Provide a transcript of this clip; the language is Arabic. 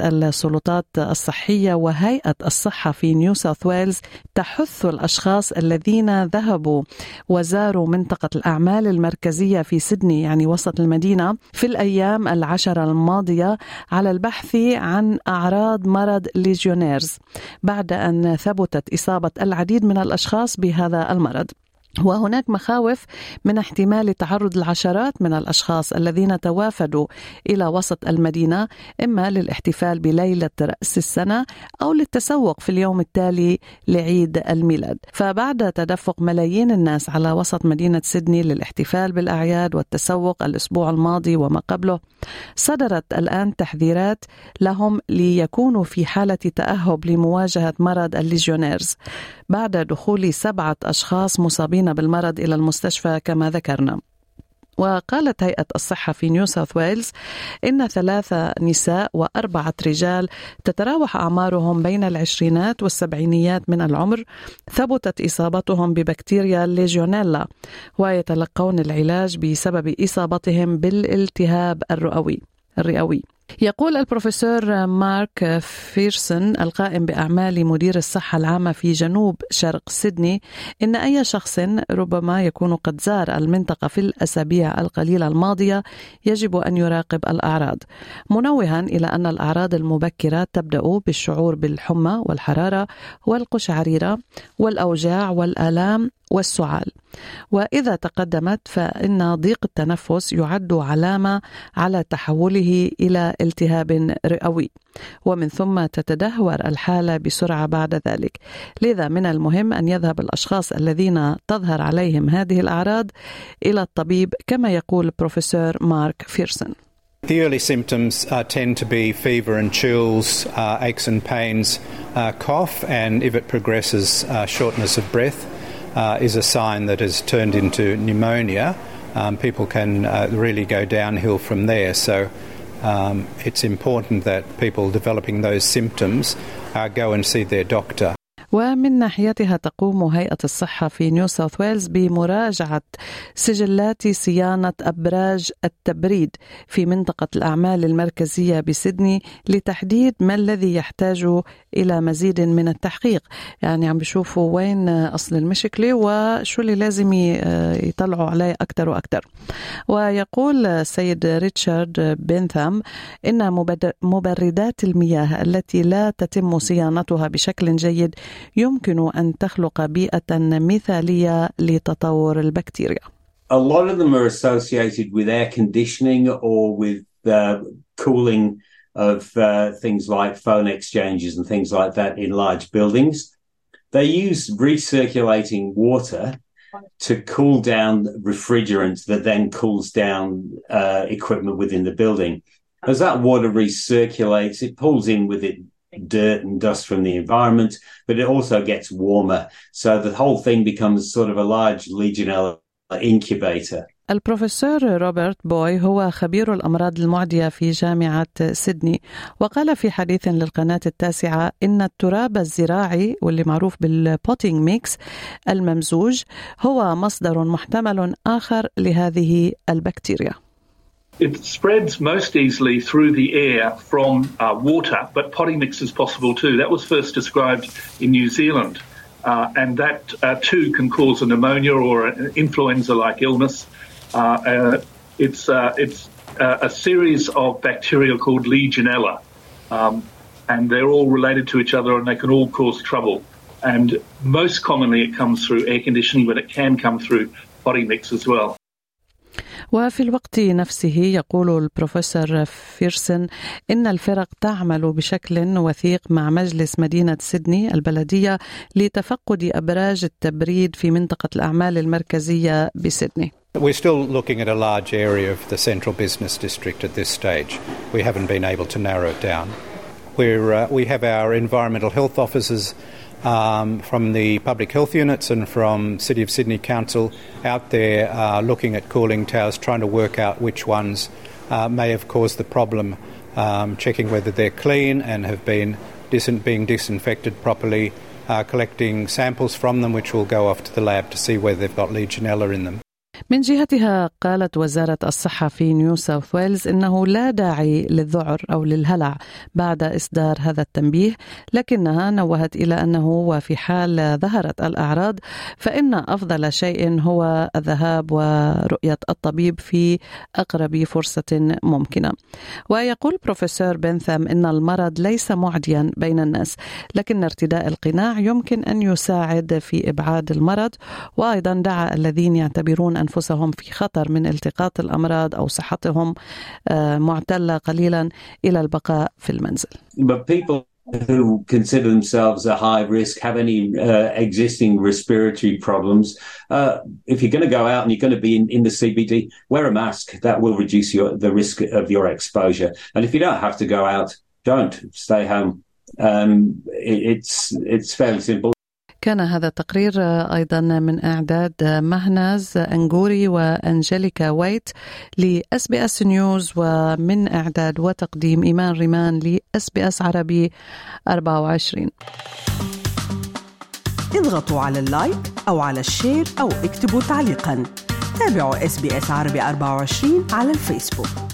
السلطات الصحية وهيئة الصحة في نيو ساوث ويلز تحث الأشخاص الذين ذهبوا وزاروا منطقة الأعمال المركزية في سيدني يعني وسط المدينة في الأيام العشرة الماضية على البحث عن أعراض مرض Legionnaires بعد أن ثبتت إصابة العديد من الأشخاص بهذا المرض. وهناك مخاوف من احتمال تعرض العشرات من الأشخاص الذين توافدوا إلى وسط المدينة إما للاحتفال بليلة رأس السنة أو للتسوق في اليوم التالي لعيد الميلاد، فبعد تدفق ملايين الناس على وسط مدينة سيدني للاحتفال بالأعياد والتسوق الأسبوع الماضي وما قبله، صدرت الآن تحذيرات لهم ليكونوا في حالة تأهب لمواجهة مرض ال Legionnaires بعد دخول سبعة أشخاص مصابين المصابين بالمرض إلى المستشفى كما ذكرنا. وقالت هيئة الصحة في نيو ساوث ويلز إن ثلاثة نساء وأربعة رجال تتراوح أعمارهم بين العشرينات والسبعينيات من العمر ثبتت إصابتهم ببكتيريا ليجيونيلا ويتلقون العلاج بسبب إصابتهم بالالتهاب الرئوي الرئوي. يقول البروفيسور مارك فيرسون القائم بأعمال مدير الصحة العامة في جنوب شرق سيدني إن أي شخص ربما يكون قد زار المنطقة في الأسابيع القليلة الماضية يجب أن يراقب الأعراض. منوها إلى أن الأعراض المبكرة تبدأ بالشعور بالحمى والحرارة والقشعريرة والأوجاع والآلام والسعال. وإذا تقدمت فإن ضيق التنفس يعد علامة على تحوله إلى التهاب رئوي. ومن ثم تتدهور الحالة بسرعة بعد ذلك. لذا من المهم أن يذهب الأشخاص الذين تظهر عليهم هذه الأعراض إلى الطبيب كما يقول البروفيسور مارك فيرسون. The early symptoms uh, tend to be fever and chills, uh, aches and pains, uh, cough, and if it progresses, uh, shortness of breath. Uh, is a sign that has turned into pneumonia, um, people can uh, really go downhill from there. So um, it's important that people developing those symptoms uh, go and see their doctor. ومن ناحيتها تقوم هيئة الصحة في نيو ساوث ويلز بمراجعة سجلات صيانة أبراج التبريد في منطقة الأعمال المركزية بسيدني لتحديد ما الذي يحتاج إلى مزيد من التحقيق يعني عم بيشوفوا وين أصل المشكلة وشو اللي لازم يطلعوا عليه أكثر وأكثر ويقول السيد ريتشارد بنثام إن مبردات المياه التي لا تتم صيانتها بشكل جيد يمكن أن تخلق بيئة مثالية لتطور البكتيريا. A lot of them are associated with air conditioning or with uh, cooling of uh, things like phone exchanges and things like that in large buildings. They use recirculating water to cool down refrigerant that then cools down uh, equipment within the building. As that water recirculates, it pulls in with it dirt and dust from the environment, but it also gets warmer. So the whole thing becomes sort of a large Legionella incubator. البروفيسور روبرت بوي هو خبير الأمراض المعدية في جامعة سيدني وقال في حديث للقناة التاسعة إن التراب الزراعي واللي معروف بالبوتينج ميكس الممزوج هو مصدر محتمل آخر لهذه البكتيريا It spreads most easily through the air from uh, water, but potting mix is possible too. That was first described in New Zealand, uh, and that uh, too can cause a pneumonia or an influenza-like illness. Uh, uh, it's uh, it's a series of bacteria called Legionella, um, and they're all related to each other, and they can all cause trouble. And most commonly, it comes through air conditioning, but it can come through potting mix as well. وفي الوقت نفسه يقول البروفيسور فيرسن إن الفرق تعمل بشكل وثيق مع مجلس مدينة سيدني البلدية لتفقد أبراج التبريد في منطقة الأعمال المركزية بسيدني. We're still looking at a large area of the central business district at this stage. We haven't been able to narrow it down. We're, uh, we have our environmental health officers um, from the public health units and from City of Sydney Council out there uh, looking at cooling towers, trying to work out which ones uh, may have caused the problem, um, checking whether they're clean and have been dis- being disinfected properly, uh, collecting samples from them, which will go off to the lab to see whether they've got Legionella in them. من جهتها قالت وزارة الصحة في نيو ساوث ويلز إنه لا داعي للذعر أو للهلع بعد إصدار هذا التنبيه لكنها نوهت إلى أنه وفي حال ظهرت الأعراض فإن أفضل شيء هو الذهاب ورؤية الطبيب في أقرب فرصة ممكنة. ويقول بروفيسور بنثم إن المرض ليس معديا بين الناس لكن ارتداء القناع يمكن أن يساعد في إبعاد المرض. وأيضا دعا الذين يعتبرون أنفسهم في خطر من التقاط الأمراض أو صحتهم معتلة قليلا إلى البقاء في المنزل. But people who consider themselves a high risk, have any uh, existing respiratory problems, uh, if you're going to go out and you're going to be in, in the CBD, wear a mask. That will reduce your, the risk of your exposure. And if you don't have to go out, don't stay home. Um, it, it's it's fairly simple. كان هذا التقرير أيضا من إعداد مهناز أنجوري وأنجليكا ويت لأس بي أس نيوز ومن إعداد وتقديم إيمان ريمان لأس بي أس عربي 24 اضغطوا على ال like أو على ال share أو اكتبوا تعليقا. تابعوا إس بي إس عربي 24 على الفيسبوك.